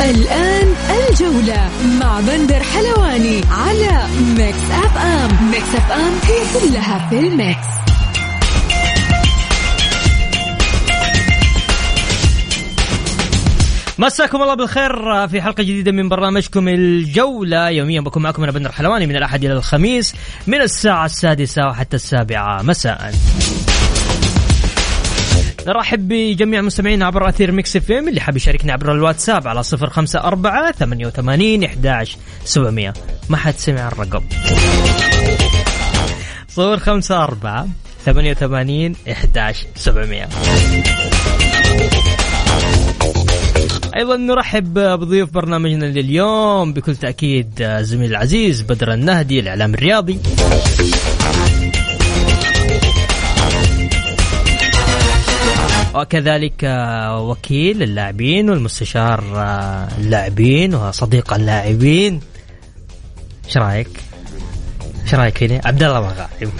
الآن الجولة مع بندر حلواني على Mix FM Mix FM هي كلها في ال Mix مساكم الله بالخير في حلقة جديدة من برنامجكم الجولة. يوميا بكون معكم أنا بندر حلواني من الأحد إلى الخميس من الساعة السادسة وحتى السابعة. مساءً. نرحب بجميع المستمعين عبر أثير Mix FM اللي حاب يشاركنا عبر الواتساب على صفر خمسة أربعة ثمانية وثمانين إحداش سبعمية. ما حد سمع الرقم. صفر خمسة أربعة ثمانية وثمانين إحداش سبعمية. أيضا نرحب بضيوف برنامجنا لليوم بكل تأكيد زميل العزيز بدر النهدي الإعلام الرياضي. وكذلك وكيل اللاعبين والمستشار اللاعبين وصديق اللاعبين إيش رأيك؟ إيش رأيك فيني؟ عبد الله مغايب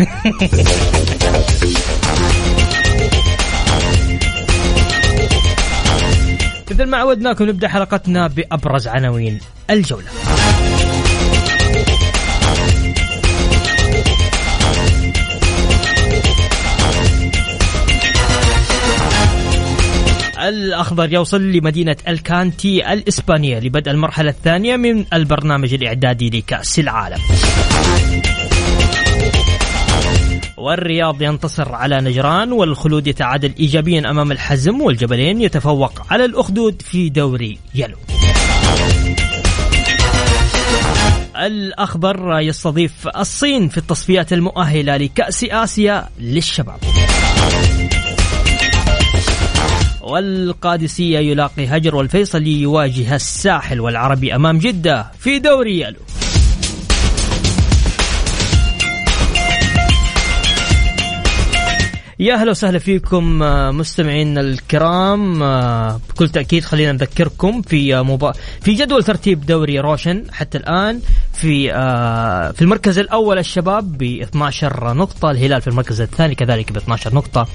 مثل ما عودناكم نبدأ حلقتنا بأبرز عناوين الجولة. الأخضر يوصل لمدينة الكانتي الإسبانية لبدء المرحلة الثانية من البرنامج الإعدادي لكأس العالم. والرياض ينتصر على نجران والخلود يتعادل إيجابيا أمام الحزم والجبلين يتفوق على الأخدود في دوري يلو. الأخضر يستضيف الصين في التصفيات المؤهلة لكأس آسيا للشباب. والقادسية يلاقي هجر والفيصلي يواجه الساحل والعربي أمام جدة في دوري يلو. يا أهلا وسهلا فيكم مستمعينا الكرام. بكل تأكيد خلينا نذكركم في مبا... في جدول ترتيب دوري روشن حتى الآن في في المركز الأول الشباب ب 12 نقطة الهلال في المركز الثاني كذلك ب 12 نقطة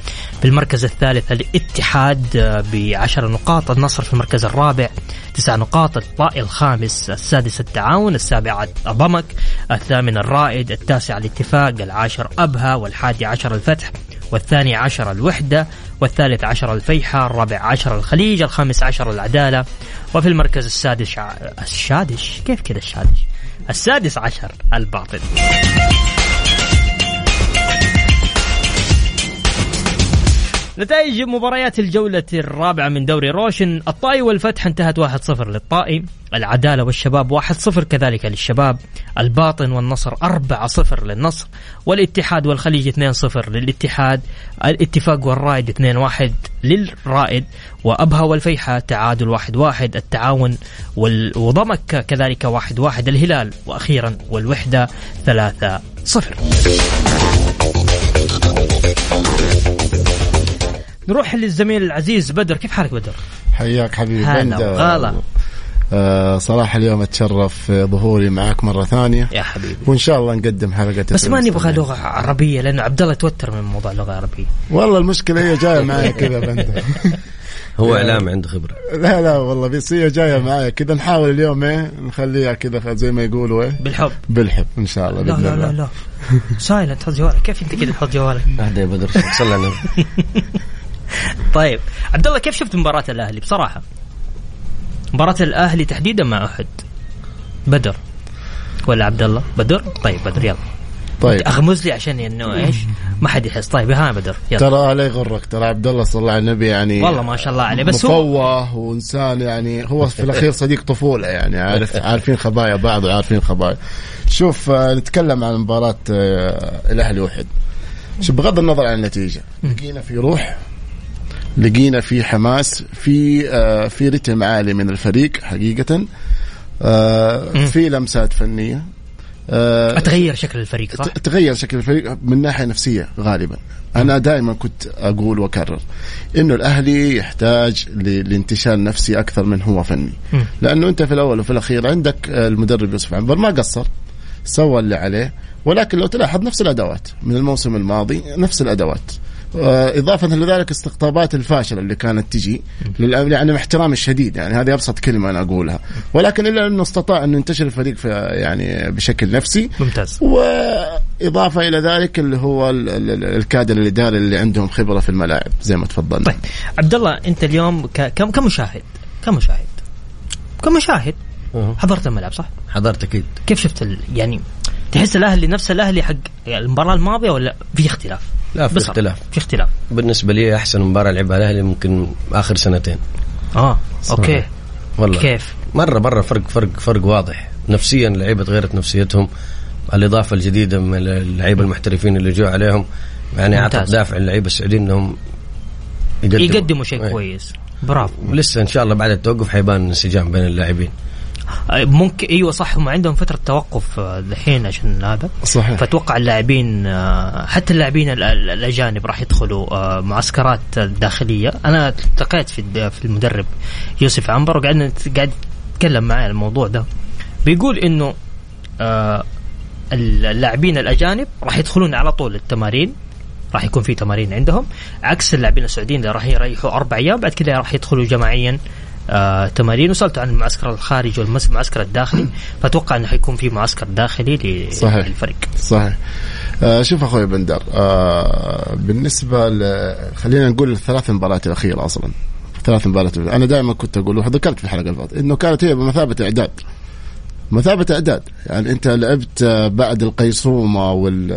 في المركز الثالث الاتحاد ب 10 نقاط النصر في المركز الرابع تسع نقاط الطائي الخامس السادس التعاون السابع الضمك الثامن الرائد التاسع الاتفاق العاشر أبها والحادي عشر الفتح. والثاني عشر الوحدة والثالث عشر الفيحة الرابع عشر الخليج الخامس عشر العدالة. وفي المركز السادس ع... الشادش؟ كيف كذا الشادش؟ السادس عشر الباطن نتائج مباريات الجولة الرابعة من دوري روشن. الطائي والفتح انتهت 1-0 للطائي العدالة والشباب 1-0 كذلك للشباب الباطن والنصر 4-0 للنصر والاتحاد والخليج 2-0 للاتحاد الاتفاق والرائد 2-1 للرائد وأبها والفيحة تعادل 1-1 التعاون وضمك كذلك 1-1 الهلال وأخيرا والوحدة 3-0 نروح للزميل العزيز بدر. كيف حالك بدر؟ حياك حبيبي هلا وغلا آه صراحة اليوم أتشرف ظهوري معك مرة ثانية. يا حبيبي. وإن شاء الله نقدم حلقة بس ما نبغى لغة عربية لأنه عبد الله توتر من موضوع اللغة العربية. والله المشكلة هي جاية معي كذا بنت هو إعلام عنده خبرة. لا لا والله بس هي جاية معايا كذا. نحاول اليوم إيه نخليها كذا زي ما يقولوا إيه. بالحب. بالحب إن شاء الله لا لا لا لا. سايلنت حط جوالك. كيف أنت كذا تحط جوالك؟ أهدى يا بدر صلى على النبي طيب عبد الله كيف شفت مباراة الأهلي؟ بصراحة؟ مباراة الأهلي تحديدا مع أحد. بدر. ولا عبد الله؟ بدر؟ طيب بدر يلا. طيب. أغمز لي عشان إنه إيش؟ ما حد يحس. طيب ها بدر يلا. ترى لا يغرك. ترى عبد الله صلى الله على النبي يعني والله ما شاء الله عليه. بس هو مفوه وإنسان يعني هو في الأخير صديق طفولة يعني. عارف عارفين خبايا بعض وعارفين خبايا. شوف آه، نتكلم عن مباراة آه، الأهلي وحد شوف بغض النظر عن النتيجة لقينا في روح لقينا في حماس في آه في رتم عالي من الفريق حقيقة. آه في لمسات فنية. آه تغير شكل الفريق صح؟ تغير شكل الفريق من ناحية نفسية غالبا. أنا دائما كنت أقول وأكرر إنه الأهلي يحتاج لانتشال نفسي أكثر من هو فني. لأنه أنت في الأول وفي الأخير عندك المدرب يوسف عنبر ما قصر سوى اللي عليه ولكن لو تلاحظ نفس الأدوات من الموسم الماضي نفس الأدوات. إضافة لذلك استقطابات الفاشلة اللي كانت تجي يعني مع احترامي الشديد يعني هذه أبسط كلمة أنا أقولها. ولكن إلا أنه استطاع أنه ينتشر الفريق في يعني بشكل نفسي. ممتاز. وإضافة إلى ذلك اللي هو الكادر الإداري اللي عندهم خبرة في الملاعب زي ما تفضلنا. طيب عبد الله أنت اليوم كمشاهد كمشاهد كمشاهد حضرت الملعب صح؟ حضرت أكيد. كيف شفت ال... يعني تحس الأهلي نفس الأهلي حق المباراة الماضية ولا في اختلاف؟ لا في اختلاف. في اختلاف. بالنسبة لي أحسن مباراة لعبها الأهلي ممكن آخر سنتين. آه أوكي. والله. كيف؟ مرة مرة فرق فرق فرق واضح. نفسيا اللعيبه تغيرت نفسيتهم. الإضافة الجديدة من اللعيبة المحترفين اللي جو عليهم. يعني اعطت دافع للعيبة السعوديين إنهم يقدموا, يقدموا شيء إيه. كويس. برافو. ولسه إن شاء الله بعد التوقف حيبان انسجام بين اللاعبين. ممكن أيوه صح هم عندهم فترة توقف الحين عشان هذا. صحيح. فاتوقع اللاعبين حتى اللاعبين الأجانب راح يدخلوا معسكرات داخلية. أنا التقيت في في المدرب يوسف عنبر وقعدنا قاعد يتكلم معي عن الموضوع ده. بيقول إنه اللاعبين الأجانب راح يدخلون على طول التمارين راح يكون في تمارين عندهم. عكس اللاعبين السعوديين اللي راح يريحوا أربع أيام بعد كذا راح يدخلوا جماعيا آه تمارين. وسالته عن المعسكر الخارجي والمعسكر الداخلي. فأتوقع أنه حيكون في معسكر داخلي صحيح. للفريق. صحيح. آه شوف أخوي بندر آه بالنسبة ل... خلينا نقول الثلاث مباريات الأخيرة أصلا. ثلاث مباريات. أنا دائما كنت أقول وذكرت في الحلقة اللي فاتت إنه كانت هي بمثابة إعداد. مثابه إعداد. يعني أنت لعبت بعد القيصومة وال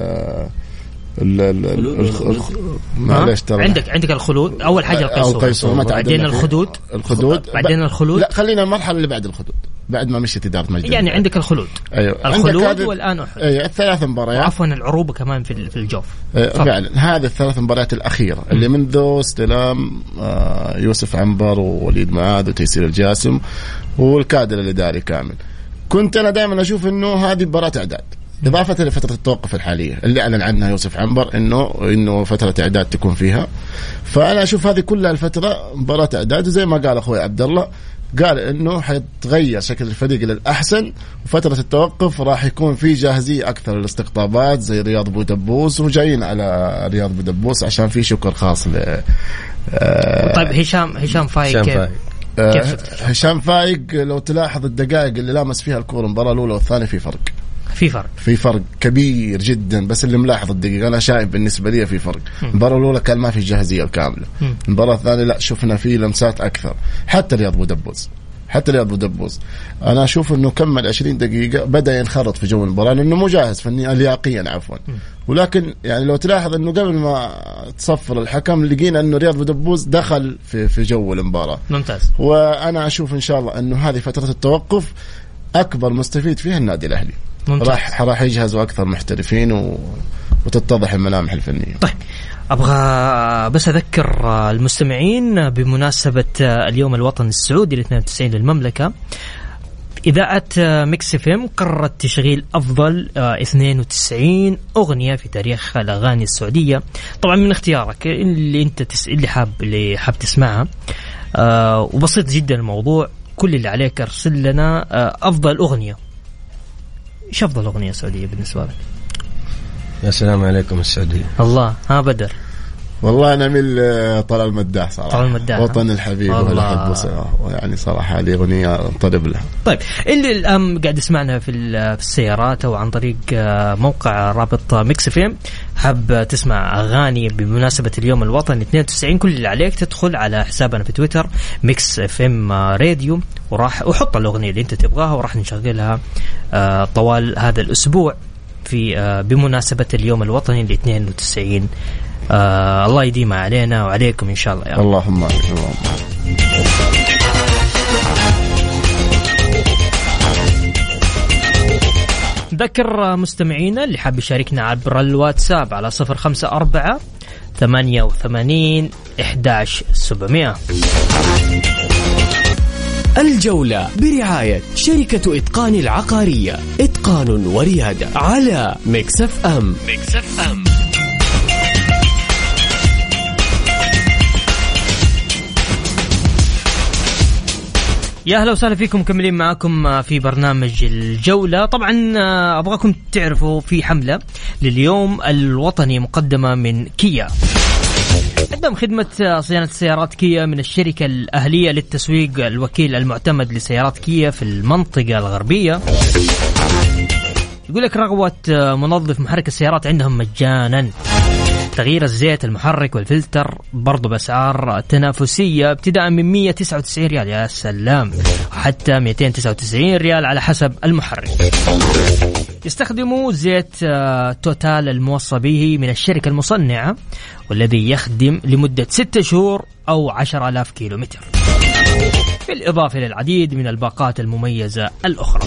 معلش ترى عندك عندك الخلود. أول حاجة القيصوم بعدين الخدود الخدود بعدين الخلود. لا خلينا المرحلة اللي بعد الخدود بعد ما مشيت إدارة مجد يعني عندك الخلود. أيوه. الخلود والآن أحد. أيوه الثلاث مباريات. عفوا العروبة كمان في في الجوف. أيوة فعلا. هذه الثلاث مباريات الأخيرة اللي منذ استلام آه، يوسف عنبر ووليد معاذ وتيسير الجاسم والكادر الإداري كامل. كنت أنا دائما أشوف إنه هذه مباراة إعداد. إضافة لفترة التوقف الحالية. اللي أعلن عنها يوسف عنبر إنه إنه فترة إعداد تكون فيها. فأنا أشوف هذه كلها الفترة مباراة إعداد وزي ما قال أخوي عبد الله قال إنه حيتغير شكل الفريق للاحسن وفترة التوقف راح يكون في جاهزية أكثر للاستقطابات زي رياض بودبوس وجايين على رياض بودبوس عشان في شكر خاص ل آه طيب هشام هشام فايق كيف؟ آه هشام فايق لو تلاحظ الدقائق اللي لامس فيها الكورة المباراة الأولى والثانية في فرق. في فرق. في فرق كبير جدا. بس اللي ملاحظ الدقيقة أنا شايف بالنسبة لي في فرق. المباراة الأولى كان ما في جاهزية الكامله المباراة الثانية لا شفنا في لمسات أكثر. حتى رياض بودبوز حتى رياض بودبوز أنا أشوف إنه كمل 20 دقيقة بدأ ينخرط في جو المباراة لأنه مو جاهز فنيا لياقيا عفوا. ولكن يعني لو تلاحظ إنه قبل ما تصفر الحكم لقينا إنه رياض بودبوز دخل في في جو المباراة. ممتاز. وأنا أشوف إن شاء الله إنه هذه فترة التوقف أكبر مستفيد فيها النادي الأهلي. ممتاز. راح راح يجهزوا أكثر محترفين و... وتتضح الملامح الفنية. طيب أبغى بس أذكر المستمعين بمناسبة اليوم الوطني السعودي ال 92 للمملكة إذاعة Mix FM قررت تشغيل أفضل 92 أغنية في تاريخ الأغاني السعودية طبعا من اختيارك اللي أنت تس... اللي حاب اللي حاب تسمعها آه وبسيط جدا الموضوع كل اللي عليك ارسل لنا آه أفضل أغنية إيش افضل اغنيه سعوديه بالنسبة لك؟ يا سلام عليكم السعودية الله ها بدر والله أنا من طلال المداح صراحة. طلال المداح وطن الحبيب احبه يعني صراحة هذه أغنية أنطرب لها. طيب اللي الآن قاعد يسمعنا في السيارات أو عن طريق آه، موقع رابط Mix FM حاب تسمع أغاني بمناسبة اليوم الوطني 92 كل اللي عليك تدخل على حسابنا في Twitter Mix FM Radio وراح وحط الأغنية اللي أنت تبغاها وراح نشغلها آه، طوال هذا الأسبوع في آه، بمناسبة اليوم الوطني ل 92 آه الله يديمها علينا وعليكم إن شاء الله يا رب. اللهم آمين اللهم نذكر مستمعينا اللي حاب يشاركنا عبر الواتساب على صفر خمسة أربعة 88 11700 الجولة برعاية شركة إتقان العقارية. إتقان وريادة على Mix FM. Mix FM. يا أهلا وسهلا فيكم مكملين معاكم في برنامج الجولة. طبعا آه، أبغاكم تعرفوا في حملة لليوم الوطني مقدمة من كيا. قدم خدمة صيانة سيارات كيا من الشركة الأهلية للتسويق الوكيل المعتمد لسيارات كيا في المنطقة الغربية. يقول لك رغوة منظف محرك السيارات عندهم مجانا. تغيير الزيت المحرك والفلتر برضو بأسعار تنافسية ابتداء من 199 ريال. يا سلام. حتى 299 ريال على حسب المحرك. يستخدموا زيت آه، توتال الموصى به من الشركة المصنعة والذي يخدم لمدة 6 شهور أو 10000 كيلو بالإضافة للعديد من الباقات المميزة الأخرى.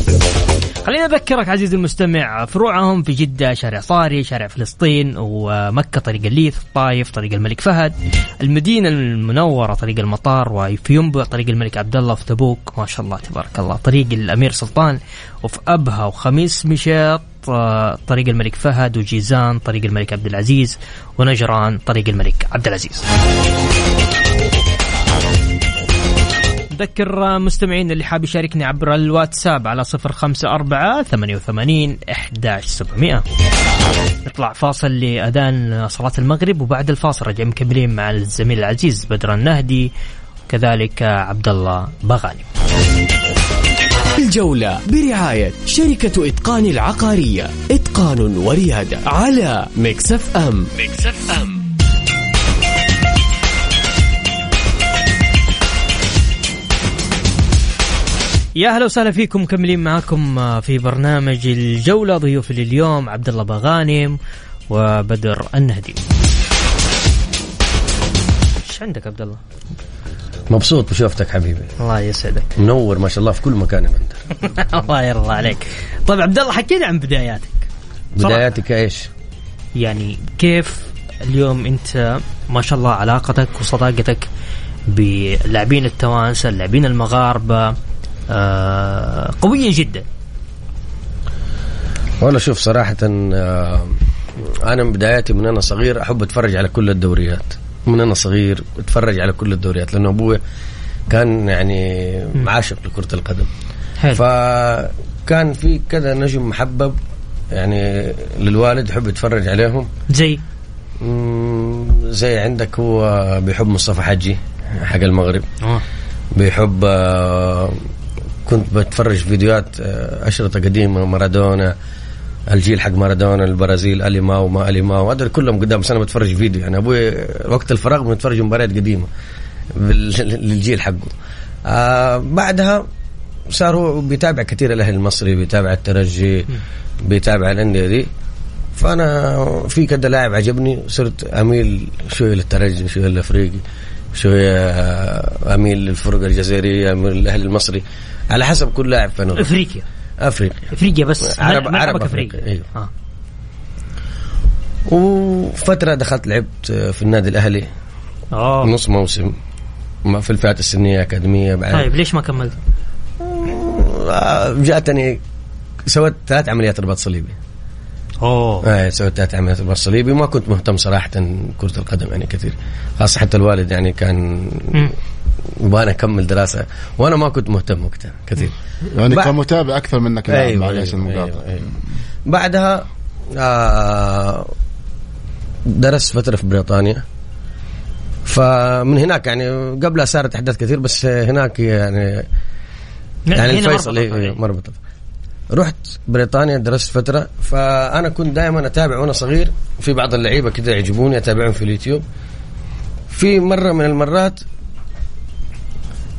خلينا أذكرك عزيزي المستمع فروعهم في جدة شارع صاري شارع فلسطين ومكة طريق الليث الطايف طريق الملك فهد. المدينة المنورة طريق المطار وفي ينبع طريق الملك عبد الله في تبوك. ما شاء الله تبارك الله. طريق الأمير سلطان وفي أبها وخميس مشيط آه، طريق الملك فهد وجيزان طريق الملك عبد العزيز ونجران طريق الملك عبد العزيز. أذكر مستمعين اللي حاب يشاركني عبر الواتساب على صفر خمسة أربعة ثمانية وثمانين إحداش سبعمائة نطلع فاصل لأذان صلاة المغرب وبعد الفاصل رجع مكملين مع الزميل العزيز بدر النهدي وكذلك عبد الله بغانم الجولة برعاية شركة إتقان العقارية. إتقان وريادة على Mix FM. Mix FM. يا أهلا وسهلا فيكم مكملين معاكم آه، في برنامج الجولة ضيوف لليوم عبد الله بغانم وبدر النهدي. إيش عندك عبد الله؟ مبسوط بشوفتك حبيبي الله يسعدك منور ما شاء الله في كل مكان يا الله يرضى عليك طيب عبد الله حكينا عن بداياتك بداياتك إيش؟ يعني كيف اليوم أنت ما شاء الله علاقتك وصداقتك باللاعبين التوانسة اللاعبين المغاربة قوية جدا. والله شوف صراحة آه، أنا من بداياتي من أنا صغير أحب أتفرج على كل الدوريات. من أنا صغير أتفرج على كل الدوريات لأنه أبوي كان يعني عاشق لكرة القدم. حلو. فكان في كذا نجم محبب يعني للوالد يحب يتفرج عليهم. زي؟ زي عندك هو بيحب مصطفى حجي حق المغرب. أوه. بيحب آه، كنت بتفرج فيديوهات آه، أشرطة قديمة مارادونا الجيل حق مارادونا البرازيل ألي ماو ما ألي ماو هذول كلهم قدام بس أنا بتفرج فيديو. يعني أبوي وقت الفراغ بنتفرج مباريات قديمة للجيل حقه. آه بعدها صار هو بيتابع كثير الأهلي المصري بيتابع الترجي بيتابع الأندية دي. فأنا في كذا لاعب عجبني صرت أميل شوية للترجي شوية للأفريقي. شوية آه، اميل للفرقة الجزائرية اميل للأهلي المصري. على حسب كل لاعب فين أفريقيا. أفريقيا. أفريقيا بس عرب عرب أفريقيا. أيوه. آه. وفترة دخلت لعبت في النادي الأهلي. آه. نص موسم. في الفئات السنية أكاديمية بعد. طيب ليش ما كملت؟ آه، جاتني سويت ثلاث عمليات رباط صليبي. أوه. إيه سويت ثلاث عمليات رباط صليبي وما كنت مهتم صراحة كرة القدم يعني كثير. خاصة حتى الوالد يعني كان يبغى أكمل دراسة. وأنا ما كنت مهتم وقتها كثير. يعني بعد... كمتابع أكثر منك أيوة معلش أيوة أيوة أيوة. بعدها آه درست فترة في بريطانيا. فمن هناك يعني قبلها صارت أحداث كثير بس هناك يعني يعني الفيصل إيه، مربطة رحت بريطانيا درست فترة فأنا كنت دائما أتابع وأنا صغير. في بعض اللعيبة كذا يعجبوني أتابعهم في اليوتيوب. في مرة من المرات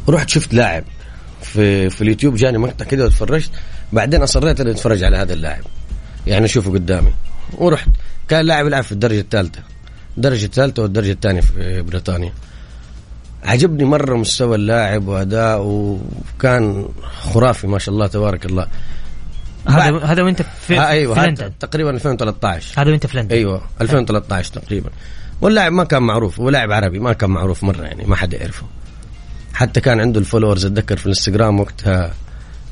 رحت شفت لاعب في في اليوتيوب جاني مقطع كده وتفرجت بعدين أصريت إني أتفرج على هذا اللاعب. يعني اشوفه قدامي. ورحت. كان لاعب يلعب في الدرجة الثالثة. الدرجة الثالثة والدرجة الثانية في بريطانيا. عجبني مرة مستوى اللاعب واداؤه وكان خرافي ما شاء الله تبارك الله. هذا هذا وانت في, آه أيوه في لندن تقريبا 2013 هذا وانت في لندن أيوه 2013 تقريبا. واللاعب ما كان معروف هو لاعب عربي ما كان معروف مرة يعني ما حد يعرفه. حتى كان عنده ال followers أتذكر في الانستغرام وقتها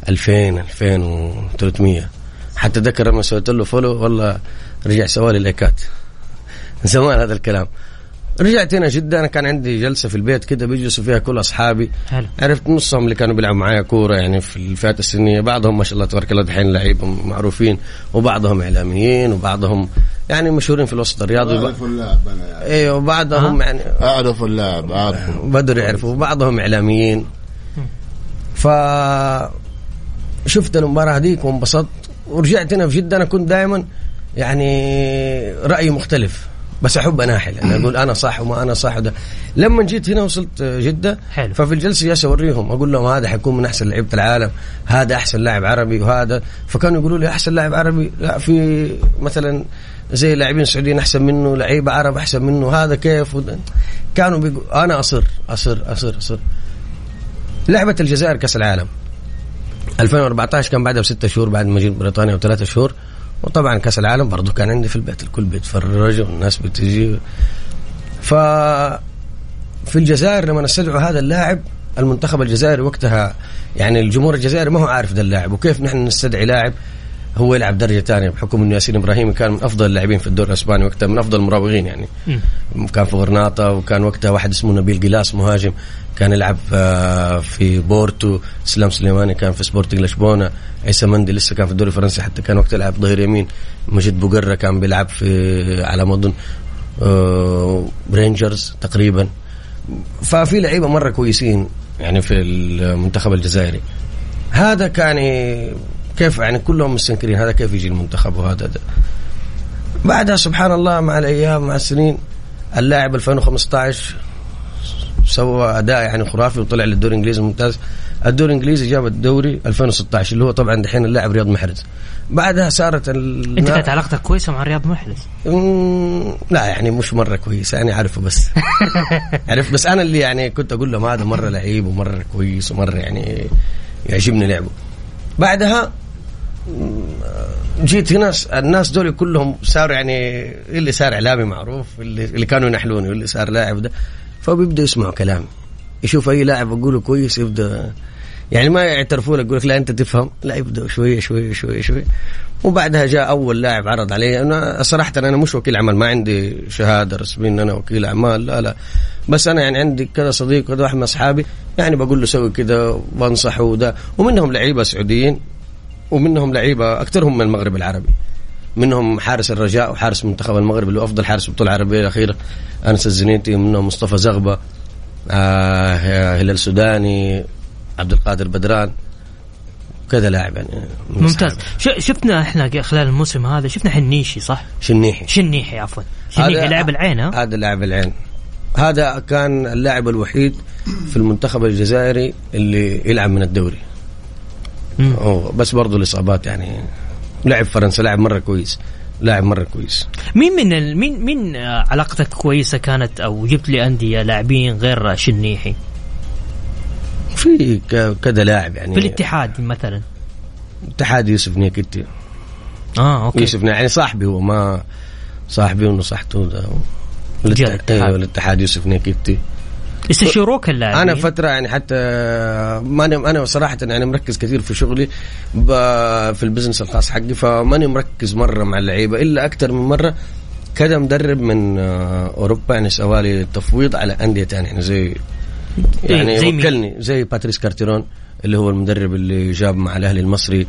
2000 2300 حتى ذكر لما سويت له follow والله رجع سوالي لايكات زمان هذا الكلام. رجعت هنا جدة أنا كان عندي جلسة في البيت كده بيجلسوا فيها كل أصحابي. حلو. عرفت نصهم اللي كانوا بيلعبوا معايا كورة يعني في الفئات السنية. بعضهم ما شاء الله تبارك الله دحين لعيبة معروفين وبعضهم إعلاميين وبعضهم يعني مشهورين في الوسط الرياضي. أعرف اللاعب أنا يعني. أيوه وبعضهم يعني أعرف اللاعب أعرفه. بدر يعرفوا وبعضهم إعلاميين. ف شفت المباراة هذيك وانبسطت. ورجعت هنا في جدة أنا كنت دائما يعني رأيي مختلف. بس أحب اناحل أنا أقول أنا صح وما أنا صح ده لما جيت هنا وصلت جدة حلو. ففي الجلسة جالس أوريهم أقول لهم هذا حيكون من أحسن لعيبة العالم هذا أحسن لاعب عربي وهذا. فكانوا يقولوا لي أحسن لاعب عربي لا في مثلا زي لاعبين سعوديين أحسن منه لعيبة عرب أحسن منه هذا كيف؟ وده. كانوا بيقول أنا أصر أصر أصر أصر. لعبة الجزائر كأس العالم. 2014 كان بعدها بستة شهور بعد ما جيت بريطانيا وثلاثة شهور. وطبعا كأس العالم برضو كان عندي في البيت الكل بيتفرج والناس بتجي. ف في الجزائر لما استدعوا هذا اللاعب المنتخب الجزائري وقتها يعني الجمهور الجزائري ما هو عارف ذا اللاعب وكيف نحن نستدعي لاعب هو يلعب درجة ثانية بحكم إنه ياسين براهيمي كان من أفضل اللاعبين في الدوري الأسباني وقتها من أفضل المراوغين يعني. كان في غرناطة وكان وقتها واحد اسمه نبيل غيلاس مهاجم كان يلعب آه، في بورتو اسلام سليماني كان في سبورتنج لشبونه عيسى مندي لسه كان في الدوري الفرنسي حتى كان وقتها يلعب ظهير يمين مجيد بوقرة كان بيلعب في على ما اظن آه، رينجرز تقريبا. ففي لعيبة مرة كويسين يعني في المنتخب الجزائري. هذا كان كيف يعني كلهم مستنكرين؟ هذا كيف يجي المنتخب وهذا ده. بعدها سبحان الله مع الأيام مع السنين اللاعب 2015 سوى أداء يعني خرافي وطلع للدوري الإنجليزي الممتاز. الدوري الإنجليزي جاب الدوري 2016 اللي هو طبعا دحين اللاعب رياض محرز. بعدها صارت ال... أنت كانت علاقتك كويسة مع رياض محرز؟ مم، لا يعني مش مرة كويس يعني عارفه بس. عرفت بس أنا اللي يعني كنت أقول لهم هذا مرة لعيب ومرة كويس ومرة يعني يعجبني لعبه. بعدها جيت هنا الناس دول كلهم صاروا يعني اللي صار إعلامي معروف اللي, اللي كانوا ينحلوني واللي صار لاعب ده. فبيبدأوا يسمعوا كلامي. يشوف أي لاعب أقوله كويس يبدا يعني ما يعترفوا لك يقول لك لا أنت تفهم. لا يبدا شوية شوية شوية شوية. وبعدها جاء أول لاعب عرض علي. أنا صراحة أنا مش وكيل عمل ما عندي شهادة رسمية إن أنا وكيل اعمال لا لا. بس أنا يعني عندي كذا صديق كذا واحد من أصحابي يعني بقول له سوي كذا وأنصحه وده. ومنهم لعيبة سعوديين. ومنهم لعيبة أكثرهم من المغرب العربي. منهم حارس الرجاء وحارس منتخب المغرب اللي هو أفضل حارس البطوله العربيه الأخيرة أنس الزنيتي ومنهم مصطفى زغبة آه هلال سوداني عبد القادر بدران كذا لاعب يعني. ممتاز. شفنا إحنا خلال الموسم هذا شفنا حنيشي صح؟ شنيحي. شنيحي عفوا. شنيحي لاعب العين ها؟ هذا لاعب العين. هذا كان اللاعب الوحيد في المنتخب الجزائري اللي يلعب من الدوري. بس برضه الإصابات يعني لعب فرنسا لاعب مرة كويس لاعب مرة كويس. مين من ال... مين مين آه، علاقتك كويسة كانت أو جبت لي أندية لاعبين غير شنيحي؟ في ك- كذا لاعب يعني. في الاتحاد مثلا. اتحاد يوسف نياكاتي. آه okay. يوسف يعني صاحبي هو ما صاحبي ونصحته. الاتحاد. يوسف نياكاتي. يستشيروك اللاعبين أنا فترة يعني حتى ماني أنا صراحة يعني مركز كثير في شغلي في ال business الخاص حقي فماني مركز مرة مع اللعيبة إلا أكثر من مرة كذا مدرب من آه، أوروبا يعني سوالي تفويض على أندية ثانية يعني زي يعني زي؟ وكلني زي باتريس كارتيرون اللي هو المدرب اللي جاب مع الأهلي المصري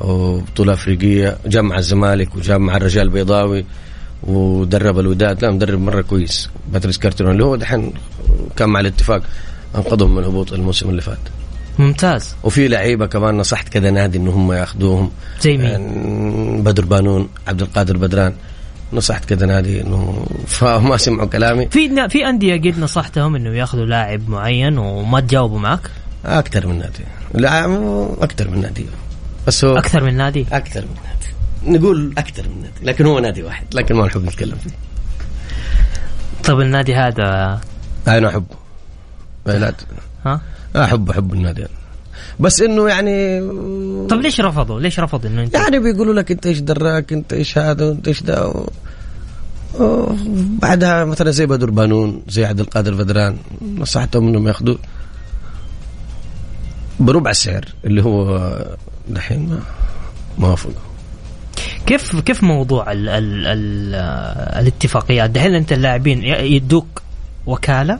وبطوله أفريقية جاب مع الزمالك وجاب مع الرجاء البيضاوي ودرب الوداد. لا مدرب مرة كويس. باتريس كارتيرون اللي هو دحين كان مع الاتفاق أنقذهم من الهبوط الموسم اللي فات. ممتاز. وفي لعيبة كمان نصحت كذا نادي ان هم ياخذوهم. زي مين؟ يعني بدر بانون عبد القادر بدران. نصحت كذا نادي انه فما سمعوا كلامي. في في أندية قد نصحتهم إنه ياخذوا لاعب معين وما تجاوبوا معك؟ أكثر من نادي. لا أكثر من نادي. بس هو أكثر من نادي؟ أكثر من نادي. نقول أكثر من نادي. لكن هو نادي واحد. لكن ما نحب نتكلم فيه. طيب النادي هذا أنا أحبه. لا. ها؟ احب أحب النادي. أنا. بس إنه يعني طيب ليش رفضوا؟ ليش رفض إنه أنت؟ يعني بيقولوا لك أنت إيش دراك أنت إيش هذا وانت إيش ده و... بعدها مثلا زي بدر بانون زي عبد القادر بدران نصحتهم إنهم ياخذوا بربع السعر اللي هو دحين ما ما وافقوا كيف كيف موضوع ال ال ال الاتفاقيات؟ دحين أنت اللاعبين يدوك وكالة؟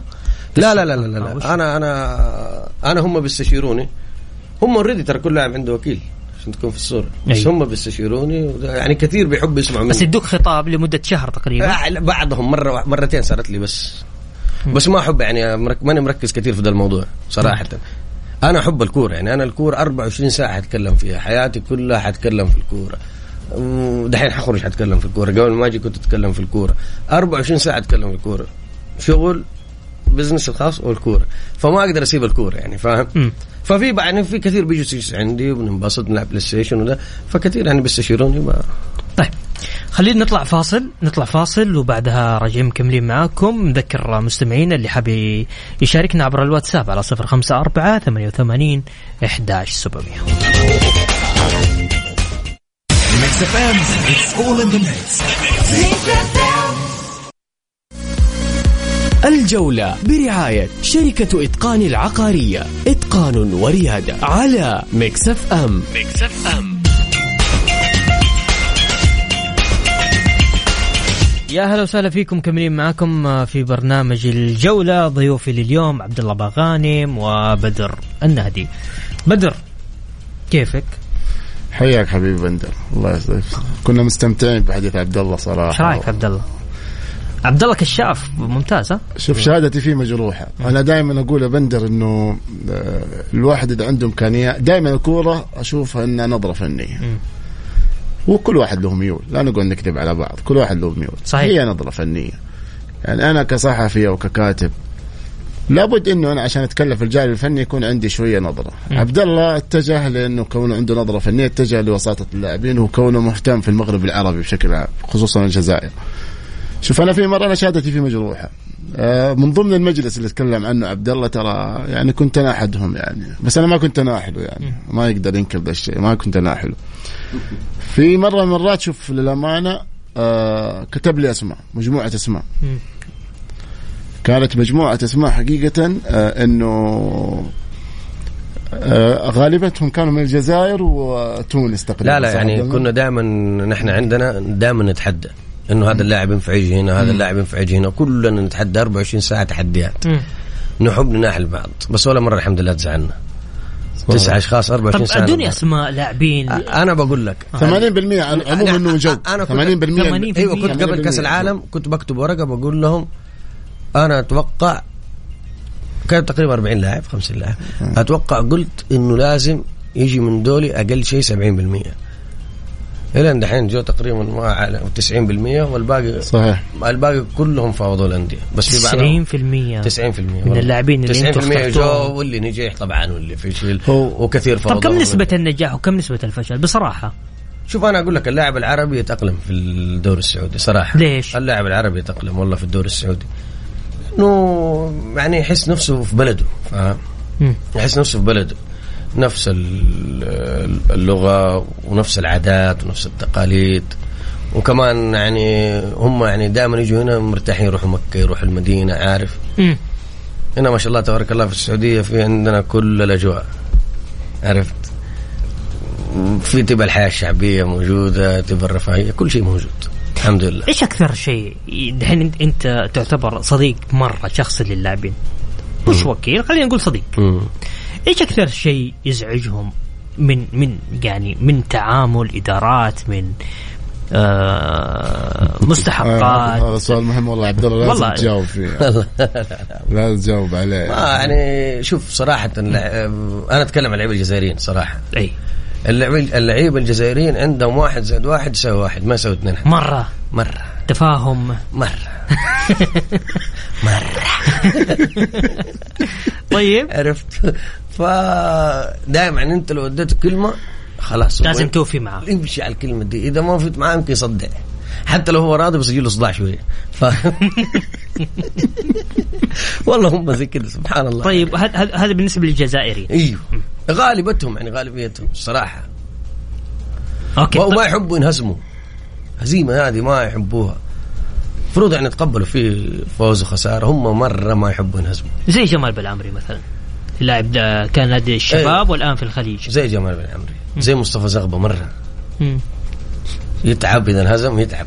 لا لا لا لا, لا؟ لا. أنا أنا أنا هم بيستشيروني. هم already ترى كل لاعب عنده وكيل عشان تكون في الصورة. بس أيوة. هم بيستشيروني يعني كثير بيحبوا يسمعوا مني بس يدوك خطاب لمدة شهر تقريبا. بعضهم مرة مرتين صارت لي بس. بس ما أحب يعني ماني مركز كثير في ذا الموضوع صراحة. أنا أحب الكورة يعني. أنا الكورة 24 ساعة حتكلم فيها. حياتي كلها حتكلم في الكورة. ودحين حخرج حتكلم في الكورة. قبل ما أجي كنت أتكلم في الكورة. 24 ساعة أتكلم في الكورة. شغل business الخاص والكورة. فما أقدر أسيب الكورة يعني فاهم؟ ففي يعني في كثير بيجوا عندي وبننبسط نلعب PlayStation وده. فكثير يعني بيستشيروني ما طيب خلينا نطلع فاصل نطلع فاصل وبعدها راجعين مكملين معاكم. نذكر مستمعينا اللي حاب يشاركنا عبر الواتساب على 054 88 11700 Mix FM it's all in the mix الجولة برعاية شركة إتقان العقارية. إتقان وريادة على ميكس اف ام ميكس اف ام يا هلا وسهلا فيكم مكملين معكم آه، في برنامج الجولة ضيوفي لليوم عبد الله باغانم وبدر النهدي. بدر كيفك؟ حياك حبيبي بندر. الله يسعدك. كنا مستمتعين بحديث عبد الله إيش صراحة رأيك عبد الله؟ عبد الله كشاف ممتاز ها؟ شوف شهادتي فيه مجروحة. أنا دائما أقول يا بندر إنه آه، الواحد إذا عنده امكانيات دائما الكورة أشوفها إنها نظرة فنية. وكل واحد له ميول. لا نقول نكذب على بعض. كل واحد له ميول. صحيح. هي نظرة فنية. يعني أنا كصحفي أو ككاتب لابد إنه أنا عشان أتكلم في الجانب الفني يكون عندي شوية نظرة. عبد الله اتجه لأنه كونه عنده نظرة فنية اتجه لوساطة اللاعبين وكونه مهتم في المغرب العربي بشكل عام خصوصا الجزائر. شوف أنا في مرة أنا شهادتي فيه مجروحة. آه، من ضمن المجلس اللي تكلم عنه عبد الله ترى يعني كنت أنا أحدهم يعني. بس أنا ما كنت اناحله يعني. ما يقدر ينكر ذا الشيء ما كنت اناحله في مرة من المرات شوف للأمانة آه كتب لي أسماء مجموعة أسماء. كانت مجموعة أسماء حقيقة آه إنه آه غالبتهم كانوا من الجزائر وتونس تقريبا لا لا يعني الله؟ كنا دائما نحن عندنا دائما نتحدى إنه هذا اللاعب ينفع يجي هنا هذا اللاعب ينفع يجي هنا. كلنا نتحدى 24 ساعة تحديات. مم. نحب نناحل بعض بس ولا مرة الحمد لله تزعلنا. تسعة أشخاص 24 طب ساعة أدوني أسماء لاعبين. أنا بقول لك. 80% عن- عموما إنه جو أنا كنت- 80% أيوه كنت قبل 80% كاس العالم كنت بكتب ورقة بقول لهم أنا أتوقع كان تقريبا 40 لاعب 50 لاعب. أتوقع قلت إنه لازم يجي من دولي أقل شيء 70% إلى دحين جو تقريبا ما على 90% والباقي صحيح. الباقي كلهم فاوضوا الأندية. بس في بعضهم 90% 90% من اللاعبين اللي أنتم 90% جو. واللي نجح طبعا واللي فشل هو- وكثير طب فوضى كم نسبة النجاح وكم نسبة الفشل؟ بصراحة. شوف أنا أقول لك اللاعب العربي يتأقلم في الدوري السعودي صراحة. ليش؟ اللاعب العربي يتأقلم والله في الدوري السعودي. إنه يعني يحس نفسه في بلده فاهم. يحس نفسه في بلده. نفس ال- اللغة ونفس العادات ونفس التقاليد. وكمان يعني هم يعني دائما يجوا هنا مرتاحين يروحوا مكة يروحوا المدينة عارف؟ مم. هنا ما شاء الله تبارك الله في السعودية في عندنا كل الأجواء عرفت؟ في تبقى الحياة الشعبية موجودة تبقى الرفاهية كل شيء موجود. الحمد لله. إيش أكثر شيء دحين أنت- أنت تعتبر صديق مرة شخصي للاعبين؟ مش وكيل خلينا نقول صديق. مم. إيش أكثر شيء يزعجهم من من يعني من تعامل إدارات من آه آه، مستحقات هذا سؤال مهم والله عبد الله لازم. تجاوب فيه. لازم تجاوب عليه. ما يعني شوف صراحة أنا أتكلم عن اللعيبه الجزائريين صراحة. أي. اللعيبه الجزائريين عندهم واحد زائد واحد يساوي واحد ما يساوي اثنين. مرة. مرة. تفاهم. مرة. مرة. طيب. عرفت؟ فدائما أنت لو أديت كلمة خلاص. لازم توفي معاه يمشي على الكلمة دي. إذا ما وفيت معاه يمكن يصدع. حتى لو هو راضي بس يجي له صداع شوية. ف... والله هم زي كذا سبحان الله. طيب هذا هذا- هذا بالنسبة للجزائري إيوه. غالبتهم يعني غالبيتهم الصراحه أوكي. وما. يحبوا ينهزموا. هزيمة هذه ما يحبوها. المفروض يعني يتقبلوا في فوز وخساره هم مرة ما يحبوا ينهزموا. زي جمال بالعمري مثلا. اللاعب ده كان نادي الشباب والآن في الخليج. زي جمال بن عمري زي مصطفى زغبة مرة. مم. يتعب إذا انهزم يتعب.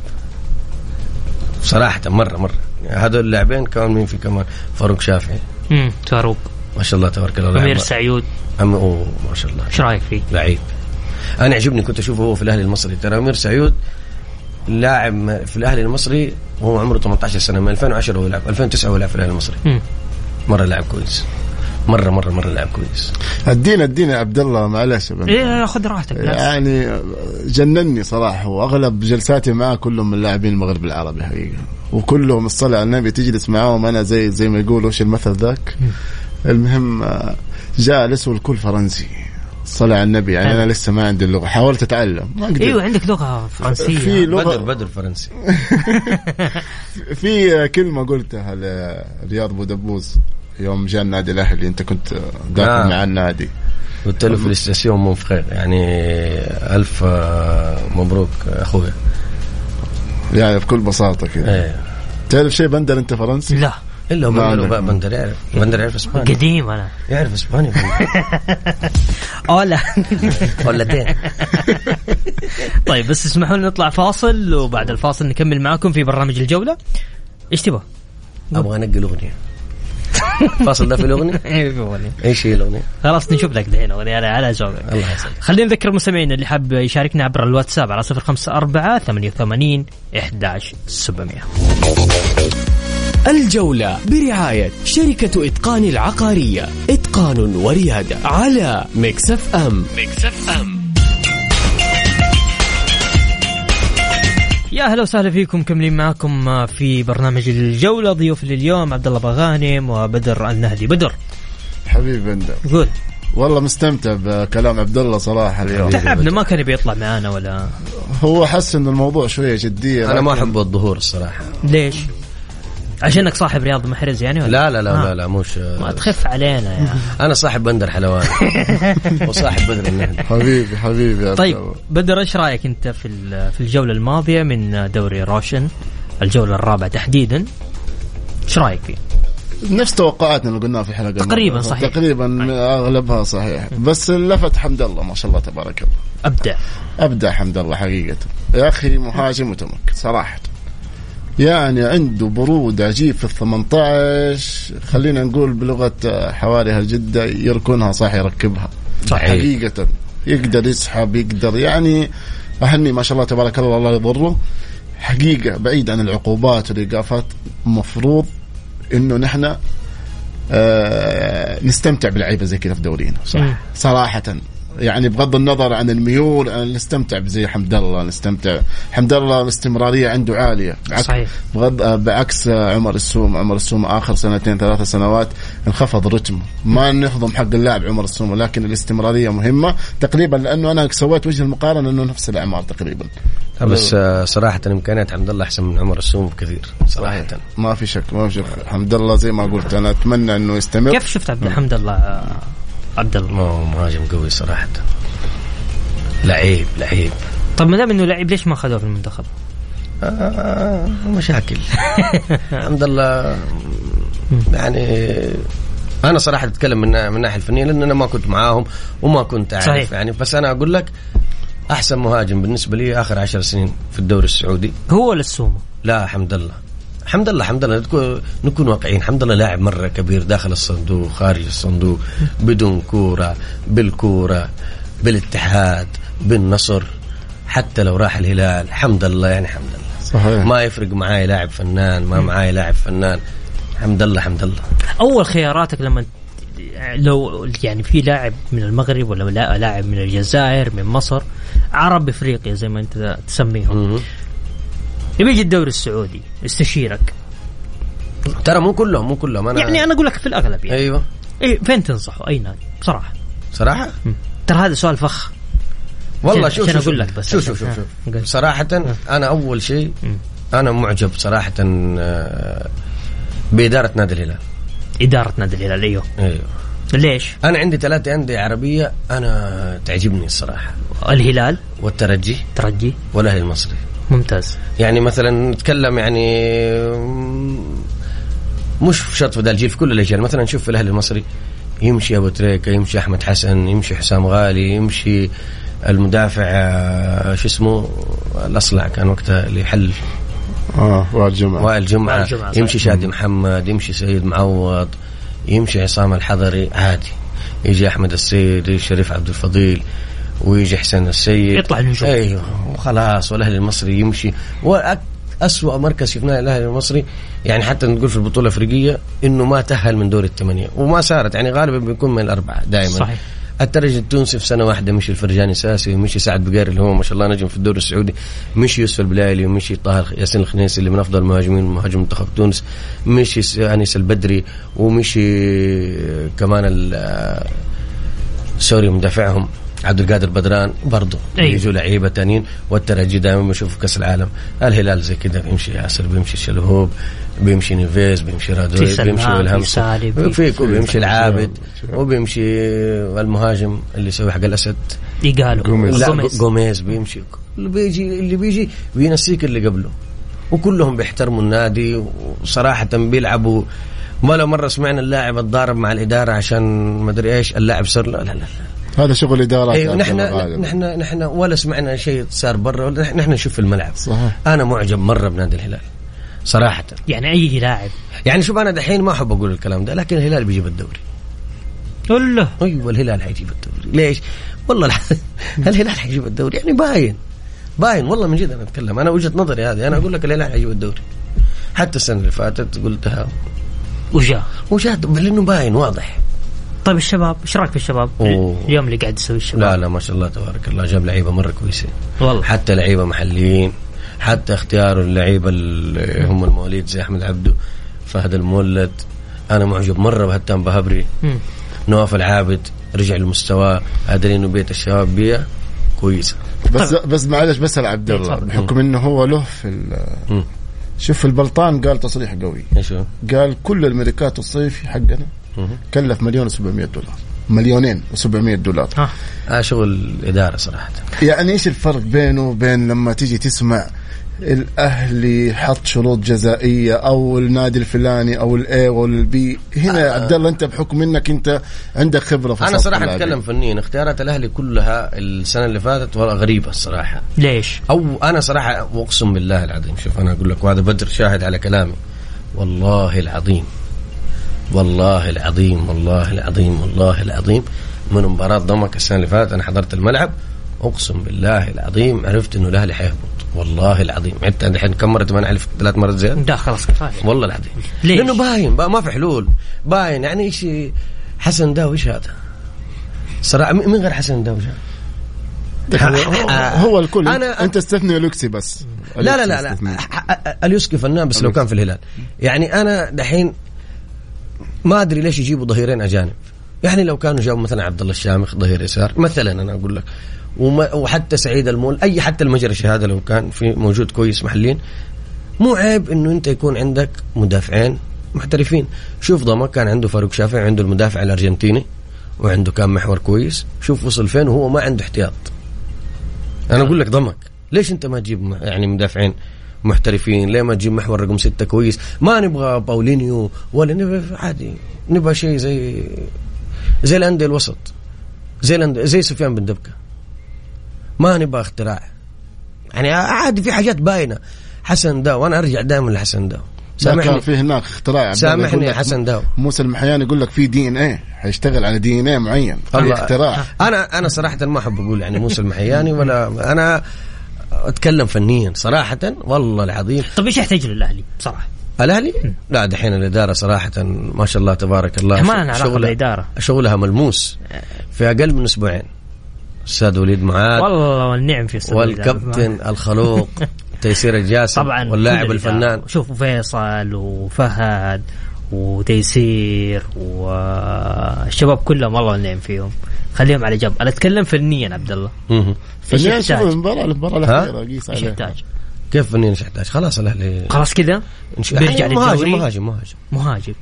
صراحة مرة مرة. هذول اللاعبين كمان مين في كمان فاروق شافعي. مم. فاروق. ما شاء الله تبارك الله. أمير سعيود. أم أوه ما شاء الله. إيش رأيك فيه؟ لعيب. أنا يعجبني كنت أشوفه هو في الأهلي المصري. ترى أمير سعيود لاعب في الأهلي المصري وهو عمره 18 سنة من 2010 هو يلعب 2009 هو يلعب في الأهلي المصري. مرة لاعب كويس. مرة مرة مرة لاعب كويس. ادينا ادينا يا عبد الله معلش. إيه خذ راحتك. يعني جنني صراحة واغلب جلساتي معاه كلهم من لاعبين المغرب العربي حقيقة. وكلهم الصلاة على النبي تجلس معاهم أنا زي زي ما يقولوا وش المثل ذاك؟ المهم آه، جالس والكل فرنسي. صلاة على النبي. يعني أنا لسه ما عندي اللغة. حاولت أتعلم. ما أقدر أيوه عندك لغة فرنسية. في بدر لغه بدر فرنسي. في كلمة قلتها لرياض بودبوز يوم جاء النادي الأهلي. أنت كنت داخل نعم. مع النادي. قلت له في الاستاسيون مو بخير يعني ألف آه، مبروك أخويا. يعني بكل بساطة كذا إيه. تعرف شيء بندر أنت فرنسي؟ لا. إلا هو ما بندر عندك. بندر يعرف بندر يعرف اسباني قديم أنا يعرف اسباني أولا. ولتين طيب بس اسمحوا لنا نطلع فاصل وبعد الفاصل نكمل معاكم في برنامج الجولة. إيش تبغى؟ أبغى انقل اغنيه فاصل ده في الأغنية؟ إيش هي الأغنية؟ خلاص نشوف لك دحين اغنيه على على ذوقك. الله يسعدك. خلينا نذكر المستمعين اللي حاب يشاركنا عبر الواتساب على 054 88 11 700 الجولة برعاية شركة إتقان العقارية. إتقان وريادة على مكسف أم. مكسف أم. يا أهلا وسهلا فيكم كملين معكم في برنامج الجولة ضيوف لليوم عبد الله بغانم وبدر النهدي. بدر. حبيبي بندر. قول. والله مستمتع بكلام عبد الله صراحة اليوم. تعبنا ما كان يبي يطلع معانا ولا؟ هو حس إن الموضوع شوية جدية أنا ما أحب الظهور الصراحة. ليش؟ عشانك صاحب رياض محرز يعني ولا؟ لا لا لا آه. لا, لا مش ما تخف علينا يا أنا صاحب بندر حلوان وصاحب بدر النهدي حبيبي حبيبي طيب. بدر إيش رأيك أنت في ال- في الجولة الماضية من دوري روشن الموسم الرابعة تحديدا إيش رأيك فيه؟ نفس توقعاتنا اللي قلناها في حلقه تقريباً الماضية. صحيح. تقريبا أغلبها صحيح بس لفت حمد الله ما شاء الله تبارك الله أبدع أبدع حمد الله حقيقة يا أخي مهاجم متمكن صراحة يعني عنده برود عجيب في ال 18 خلينا نقول بلغة حواري الجده يركنها صح يركبها. صحيح. حقيقة يقدر يسحب يقدر يعني أهني ما شاء الله تبارك الله الله يضره. حقيقة بعيد عن العقوبات والإيقافات مفروض إنه نحن آه نستمتع بلعيبه زي كذا في دورينا. مم. صراحة. يعني بغض النظر عن الميول نستمتع بزي حمد الله نستمتع. حمد الله استمراريه عنده عالية. صحيح. بغض آه، بعكس آه، عمر السوم. عمر السوم آخر سنتين ثلاثة سنوات انخفض رتمه. ما نهضم حق اللاعب عمر السوم ولكن الاستمرارية مهمة تقريبا لأنه أنا سويت وجه المقارنة إنه نفس الإعمار تقريبا. بس آه، صراحة إمكانيات حمد الله أحسن من عمر السوم بكثير صراحة. ما في شك ما في شك. حمد الله زي ما قلت أنا أتمنى إنه يستمر. كيف شفت عبد الحمد الله؟ عبد الله. مهاجم قوي صراحة. لعيب لعيب. طب ما دام إنه لعيب ليش ما اخذوه في المنتخب؟ آه مشاكل. الحمد لله يعني أنا صراحة أتكلم من من الناحيه الفنية لأن أنا ما كنت معاهم وما كنت أعرف. صحيح. يعني بس أنا أقول لك أحسن مهاجم بالنسبة لي آخر عشر سنين في الدوري السعودي. هو ولا؟ لا حمد الله. حمد الله حمد الله نكون- نكون واقعيين. حمد الله لاعب مرة كبير داخل الصندوق خارج الصندوق بدون كورة بالكورة بالاتحاد بالنصر حتى لو راح الهلال. حمد الله يعني حمد الله صحيح. ما يفرق معاي لاعب فنان ما معاي لاعب فنان. حمد الله حمد الله أول خياراتك لما لو يعني في لاعب من المغرب ولا لا- لاعب من الجزائر من مصر عرب افريقيا زي ما أنت تسميهم. يبي يجي الدوري السعودي يستشيرك ترى مو كلهم مو كلهم أنا يعني أنا أقول لك في الأغلب يعني. أيوه. إيه فين تنصحه؟ أي نادي؟ بصراحة. صراحة. ترى هذا سؤال فخ. والله شوف شوف أقول لك بس. شوف شوف شوف, آه، شوف. قل. صراحة أنا أول شيء. أنا معجب صراحة آه، بإدارة نادي الهلال. إدارة نادي الهلال أيوه. أيوه. ليش؟ أنا عندي ثلاثة أندية عربية أنا تعجبني الصراحة. الهلال. والترجي. ترجي. والأهلي المصري. ممتاز. يعني مثلا نتكلم يعني مش في شرط في ذا الجيل في كل الأجيال. مثلا نشوف في الأهلي المصري يمشي أبو تريكة يمشي أحمد حسن يمشي حسام غالي يمشي المدافع آه، شو اسمه الأصلع كان وقتها اللي حل. آه وائل جمعة. وائل جمعة. يمشي شادي محمد يمشي سيد معوض يمشي عصام الحضري عادي. يجي أحمد السيد يجي شريف عبد الفضيل. ويجي حسين السيد. يطلع النجوم. أيوه وخلاص والأهلي المصري يمشي. وأسوأ مركز شفناه الأهلي المصري يعني حتى نقول في البطولة الأفريقية إنه ما تأهل من دور الثمانية. وما صارت يعني غالبا بيكون من الأربعة دائما. صحيح. الترجي التونسي في سنة واحدة مشي الفرجاني ساسي ومشي سعد بقير اللي هو ما شاء الله نجم في الدوري السعودي مشي يوسف البلايلي ومشي طاهر ياسين الخنيسي اللي من أفضل المهاجمين مهاجم منتخب تونس مشي أنيس البدري ومشي كمان ال- سوري مدافعهم. عبد القادر بدران برضه أيوة. يجوا لعيبة تانيين والترجي دائما بنشوف في كأس العالم. الهلال زي كده بيمشي ياسر بيمشي شلهوب بيمشي نيفيز بيمشي رادوي بيمشي سالم، في- بيمشي. العابد وبيمشي المهاجم اللي يسوي حق الأسد. يقالوا جوميز. لا جوميز. بيمشي. اللي بيجي اللي بيجي بينسيك اللي قبله. وكلهم بيحترموا النادي وصراحة بيلعبوا. ولا مرة سمعنا اللاعب اتضارب مع الإدارة عشان مدري إيش اللاعب صار لا لا لا. هذا شغل إدارات أيوه نحن. نحن نحن ولا سمعنا شيء صار برا ولا نحن نشوف في الملعب. صحيح. أنا معجب مرة بنادي الهلال صراحة. يعني أي لاعب؟ يعني شوف أنا دحين ما أحب أقول الكلام ده لكن الهلال بيجيب الدوري ولا أيوه الهلال حيجيب الدوري ليش؟ والله. الهلال حيجيب الدوري يعني باين. باين. والله من جد أنا أتكلم. أنا وجهة نظري هذه. أنا أقول لك الهلال حيجيب الدوري حتى السنة اللي فاتت قلتها. وجاء. وجاد لأنه باين واضح. طيب الشباب إيش رأيك في الشباب؟ أوه. اليوم اللي قاعد يسوي الشباب. لا لا ما شاء الله تبارك الله. جاب لعيبة مرة كويسين والله. حتى لعيبة محليين. حتى اختيار اللعيبة اللي هم المواليد زي أحمد عبده فهد المولد. أنا معجب مرة بهتان بهبري. نواف العابد رجع لمستواه. قادرين انه بيت الشباب بيئة كويسة. بس بس معلش بسال عبد الله. بحكم إنه هو له في. شوف البلطان قال تصريح قوي. إيش هو؟ قال كل الميركاتو الصيفي حقنا. كلف مليون و700 دولار. مليونين و700 دولار. ها. آه شغل إدارة صراحة. يعني إيش الفرق بينه وبين لما تيجي تسمع الأهلي حط شروط جزائية أو النادي الفلاني أو الاي أو البي هنا يا عبد الله أنت بحكم إنك أنت عندك خبرة في أنا صراحة. أتكلم فنيا. اختيارات الأهلي كلها السنة اللي فاتت والله غريبة الصراحة. ليش؟ أو أنا صراحة واقسم بالله العظيم شوف أنا أقول لك وهذا بدر شاهد على كلامي. والله العظيم. والله العظيم والله العظيم والله العظيم. من مباراة ضمك السنة اللي فاتت أنا حضرت الملعب. أقسم بالله العظيم عرفت إنه الأهلي حيهبط. والله العظيم. عدت الحين كم مرة ما نحلف ثلاث مرات زيادة؟ ده خلاص كفاية. والله العظيم. ليش؟ لأنه باين بقى ما في حلول. باين يعني إيش حسن داوي إيش هذا؟ صراحة من غير حسن داوي؟ هو, هو الكل. أنا- أنا انت استثني لوكسي بس. لا لا لا لا. اليوسكي فنان بس لو كان في الهلال. يعني أنا دحين ما أدري ليش يجيبوا ظهيرين أجانب. يعني لو كانوا جابوا مثلا عبد الله الشامخ ظهير يسار مثلا أنا أقول لك. وحتى سعيد المول أي حتى المجرشي هذا لو كان في موجود كويس محلين مو عيب إنه أنت يكون عندك مدافعين محترفين. شوف ضمك كان عنده فاروق شافعي عنده المدافع الأرجنتيني وعنده كان محور كويس. شوف وصل فين وهو ما عنده احتياط. أنا أقول لك ضمك ليش أنت ما تجيب يعني مدافعين؟ محترفين. ليه ما تجيب محور رقم ستة كويس؟ ما نبغى باولينيو ولا نبغى عادي. نبغى شيء زي زي الأندية الوسط. زي الأندية زي سفيان بن دبكة. ما نبغى اختراع. يعني عادي في حاجات باينة. حسن داو. وأنا أرجع دائما لحسن داو. لا كان سامحني. في هناك اختراع. سامحني حسن داو. موسى المحياني يقول لك في دي إن إيه. حيشتغل على دي إن إيه معين. الله. اختراع. أنا أنا صراحة ما أحب أقول يعني موسى المحياني ولا أنا أتكلم فنيا صراحة والله العظيم طيب إيش يحتاج له الاهلي بصراحة؟ الأهلي لا دحين الإدارة صراحة ما شاء الله تبارك الله ما لنا علاقة شغلها- بالإدارة. شغلها ملموس في أقل من أسبوعين أستاذ وليد معاذ والله والنعم في السعودية. والكابتن الخلوق تيسير الجاسم طبعا واللاعب. الفنان شوفوا فيصل وفهد وتيسير والشباب كلهم والله والنعم فيهم خليهم على جنب. أنا أتكلم فنيا عبد الله. فنيا شوف؟ المباراه المباراة الأخيرة قيس عليها. يحتاج؟ كيف فنيا إيش يحتاج خلاص الاهلي خلاص كذا؟ بيرجع يعني مهاجم للدوري؟ مهاجم مهاجم. مهاجم.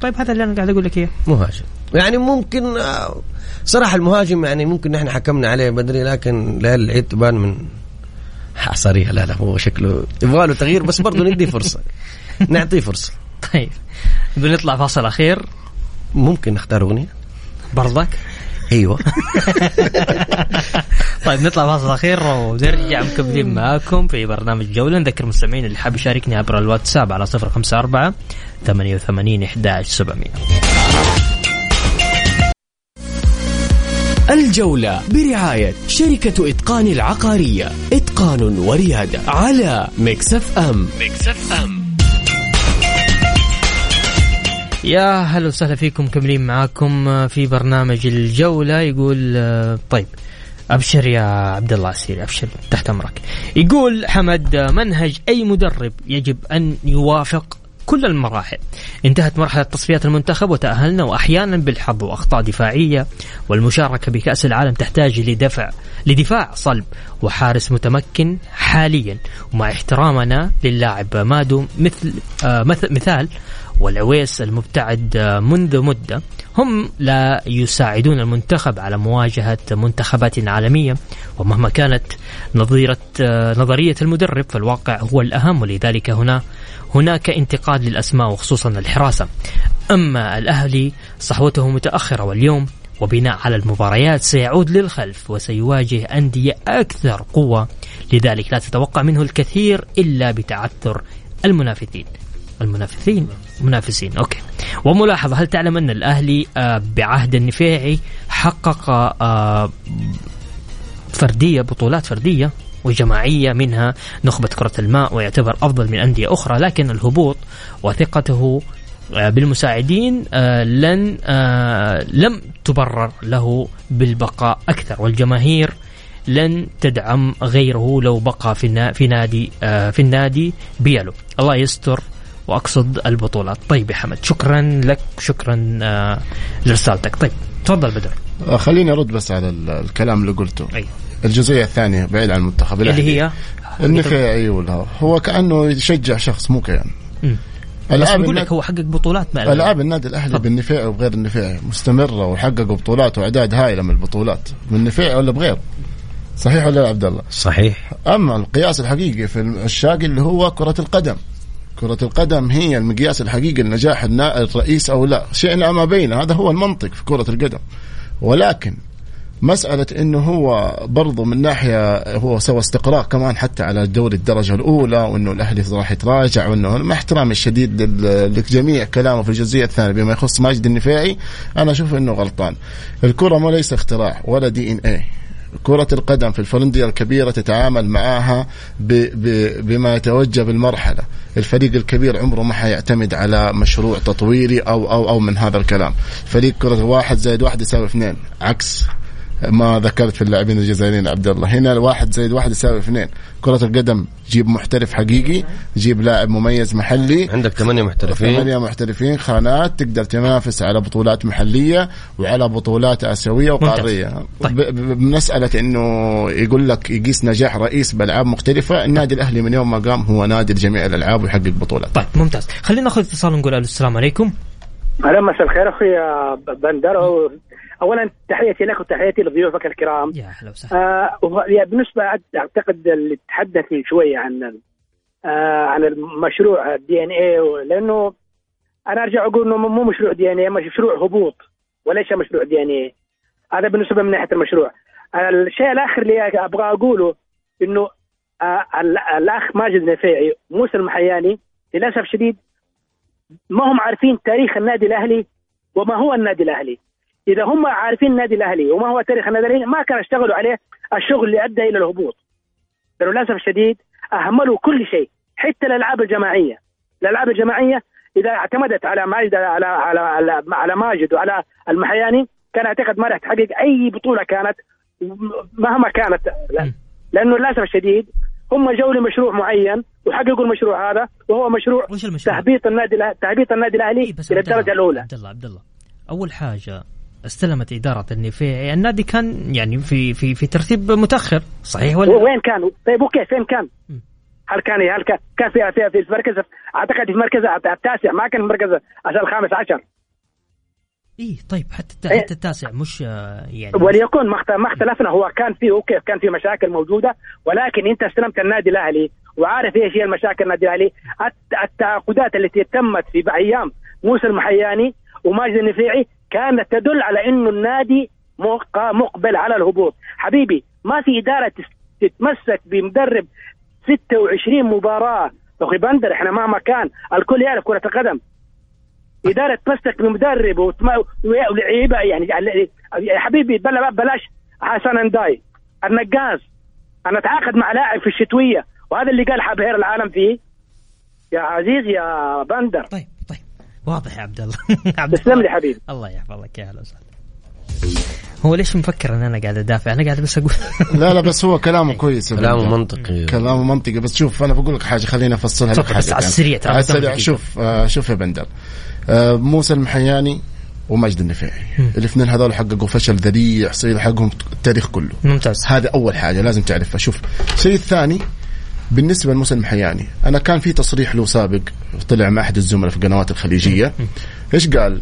طيب هذا اللي أنا قاعد أقول لك إياه. مهاجم. يعني ممكن آه، صراحة المهاجم يعني ممكن نحن حكمنا عليه بدري لكن ليالي العيد تبان من حصرية. لا لا هو شكله يبغى له تغيير بس برضه ندي فرصة. نعطيه فرصة. طيب. بنطلع فاصل أخير. ممكن نختار أغنية؟ برضك أيوه. طيب نطلع فاصل أخير ونرجع مكملين معاكم في برنامج جولة. نذكر المستمعين اللي حاب يشاركني عبر الواتساب على 054 88 11 700 الجولة برعاية شركة إتقان العقارية. إتقان وريادة على مكسف أم. مكسف أم. يا هلا وسهلا فيكم مكملين معاكم في برنامج الجولة. يقول طيب أبشر يا عبد الله عسيري أبشر تحت أمرك. يقول حمد منهج أي مدرب يجب أن يوافق كل المراحل. انتهت مرحلة تصفيات المنتخب وتأهلنا وأحيانا بالحظ وأخطاء دفاعية والمشاركة بكأس العالم تحتاج لدفع لدفاع صلب وحارس متمكن حاليا. ومع احترامنا للاعب مادو مثل آه مثل مثال والعويس المبتعد منذ مدة هم لا يساعدون المنتخب على مواجهة منتخبات عالمية ومهما كانت نظيرة نظرية المدرب فالواقع هو الأهم ولذلك هنا هناك انتقاد للأسماء وخصوصا الحراسة. أما الأهلي صحوته متأخرة واليوم وبناء على المباريات سيعود للخلف وسيواجه أندية أكثر قوة لذلك لا تتوقع منه الكثير إلا بتعثر المنافسين. المنافسين. منافسين. أوكي. وملاحظة هل تعلم أن الأهلي آه، بعهد النفيعي حقق آه، فردية بطولات فردية وجماعية منها نخبة كرة الماء ويعتبر أفضل من أندية أخرى لكن الهبوط وثقته آه، بالمساعدين لن لم تبرر له بالبقاء أكثر. والجماهير لن تدعم غيره لو بقى في في نادي في النادي بيلو الله يستر وأقصد البطولات. طيب يا حمد شكرا لك شكرا آه، لرسالتك. طيب تفضل بدر. آه، خليني أرد بس على ال- الكلام اللي قلته. أيوة. الجزئية الثانية بعيد عن المنتخب. اللي. هي؟ النفيعي ولا هو كأنه يشجع شخص مو كيان. بس العاب بقول لك هو حقق بطولات مع العاب النادي الأهلي. بالنفيعي وبغير النفيعي مستمرة وحققوا بطولات وأعداد هائلة من البطولات. بالنفيعي ولا بغير؟ صحيح ولا لا عبد الله؟ صحيح. أما القياس الحقيقي في الشاقي اللي هو كرة القدم. كرة القدم هي المقياس الحقيقي لنجاح الرئيس أو لا، شئنا ما بين هذا هو المنطق في كرة القدم. ولكن مسألة إنه هو برضو من ناحية هو سوى استقراء كمان حتى على الدوري الدرجة الأولى وإنه الأهلي راح يتراجع وإنه مع احترامي الشديد لجميع كلامه في الجزئية الثانية بما يخص ماجد النفاعي أنا أشوف إنه غلطان. الكرة ما ليس اختراع ولا دي إن إيه. كرة القدم في الفرندية الكبيرة تتعامل معها ب ب بما يتوجه بالمرحلة. الفريق الكبير عمره ما حيعتمد على مشروع تطويري أو أو أو من هذا الكلام. فريق كرة واحد زائد واحد يساوي اثنين. عكس. ما ذكرت في اللاعبين الجزائريين عبد الله. هنا الواحد زائد واحد يساوي اثنين. كرة القدم جيب محترف حقيقي جيب لاعب مميز محلي. عندك ثمانية محترفين. ثمانية محترفين خانات تقدر تنافس على بطولات محلية وعلى بطولات آسيوية وقارية. طيب. بمسألة إنه يقول لك يقيس نجاح رئيس بألعاب مختلفة النادي الأهلي من يوم ما قام هو نادي لجميع الألعاب ويحقق بطولات. طيب ممتاز. خلينا ناخذ اتصال ونقول السلام عليكم. أهلا مساء الخير أخوي بندر. اولا تحياتي لك وتحياتي لضيوفك الكرام. يا أهلا وسهلا. آه بالنسبة أعتقد اللي تحدث من شوية عن آه عن المشروع الدي ان اي لأنه أنا أرجع أقول إنه مو مشروع دي ان اي مشروع هبوط وليس مشروع دي ان اي هذا بالنسبة من ناحية المشروع. الشيء الآخر اللي أبغى أقوله إنه آه ال- الأخ ماجد النفيعي موسى المحياني للأسف شديد ما هم عارفين تاريخ النادي الأهلي وما هو النادي الأهلي. إذا هم عارفين النادي الأهلي وما هو تاريخ النادي الأهلي ما كانوا اشتغلوا عليه الشغل اللي أدى إلى الهبوط. للأسف الشديد أهملوا كل شيء حتى الألعاب الجماعية. الألعاب الجماعية إذا اعتمدت على ماجد على على على, على ماجد وعلى المحياني كان أعتقد ما راح تحقق أي بطولة كانت مهما كانت. لا- لأنه للأسف الشديد هم جو لمشروع معين وحققوا المشروع هذا وهو مشروع وش المشروع؟ تهبيط النادي تهبيط النادي الأهلي إيه إلى الدرجة الأولى. عبد الله عبد الله. أول حاجة استلمت إدارة النفيعي النادي كان يعني في في في ترتيب متأخر صحيح ولا لا؟ وين كان؟ طيب أوكي فين كان؟ هل كان هل كان كان في في في المركز أعتقد في المركز التاسع ما كان في المركز الخامس عشر اي طيب حتى إيه. حتى التاسع مش آه، يعني وليكن ما اخت- ما اختلفنا هو كان في أوكي كان في مشاكل موجودة ولكن أنت استلمت النادي الأهلي وعارف إيش هي المشاكل النادي الأهلي الت- التعاقدات التي تمت في أيام موسى المحياني وماجد النفيعي كانت تدل على إنه النادي مق- مقبل على الهبوط. حبيبي ما في إدارة تتمسك بمدرب 26 مباراة. أخي بندر إحنا مهما كان الكل يعرف كرة القدم. إدارة تمسك بمدرب ولعيبه يعني يا حبيبي بلا بلاش حسن انداي. النقاز أنا أتعاقد مع لاعب في الشتوية. وهذا اللي قال حبهير العالم فيه. يا عزيز يا بندر. طيب. واضح يا عبد الله. عبد تسلم. لي حبيبي. الله يحفظك يا أهلا وسهلا. هو ليش مفكر إن أنا قاعد أدافع؟ أنا قاعد بس أقول. لا لا بس هو كلامه كويس. كلامه. منطقي. كلامه منطقي. بس شوف أنا بقول لك حاجة خليني أفصلها لك حاجة بس على. السريع، ترى على السريع. شوف آه شوف يا بندر. آه موسى المحياني ومجد النفيعي. الاثنين هذول حققوا فشل ذريع صير حقهم التاريخ كله. ممتاز. هذا أول حاجة لازم تعرفها. شوف الشيء الثاني بالنسبة لموسى المحياني أنا كان في تصريح له سابق طلع مع أحد الزملاء في القنوات الخليجية. إيش قال؟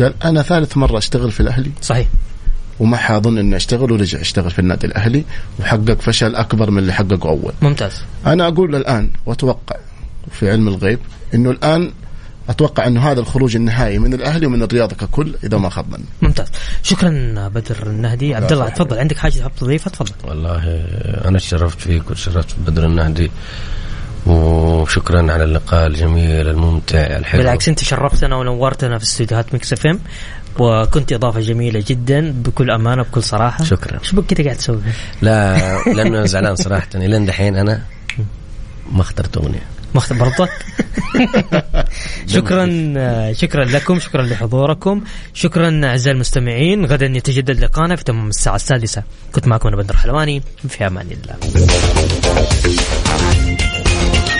قال أنا ثالث مرة أشتغل في الأهلي. صحيح. وما حاظن إني أشتغل ورجع أشتغل في النادي الأهلي وحقق فشل أكبر من اللي حققه أول. ممتاز. أنا أقول الان وأتوقع في علم الغيب إنه الآن أتوقع إنه هذا الخروج النهائي من الأهلي ومن الرياضه ككل إذا ما خاب ظني ممتاز. شكرا بدر النهدي. عبد الله تفضل. عندك حاجة تحب تضيفها تفضل. والله أنا تشرفت فيك وتشرفت بدر النهدي. وشكرا على اللقاء الجميل الممتع الحلو. بالعكس أنت شرفتنا ونورتنا في استديوهات Mix FM. وكنت إضافة جميلة جدا بكل أمانة بكل صراحة. شكرا. إيش بك كده قاعد تسوي؟ لا لأنه زعلان صراحة. لين دحين أنا ما اخترت أغنية. مخت برضك. شكرا شكرا لكم شكرا لحضوركم. شكرا أعزائي المستمعين غدا يتجدد لقانا في تمام الساعة السادسة. كنت معكم أنا بدر حلواني في أمان الله.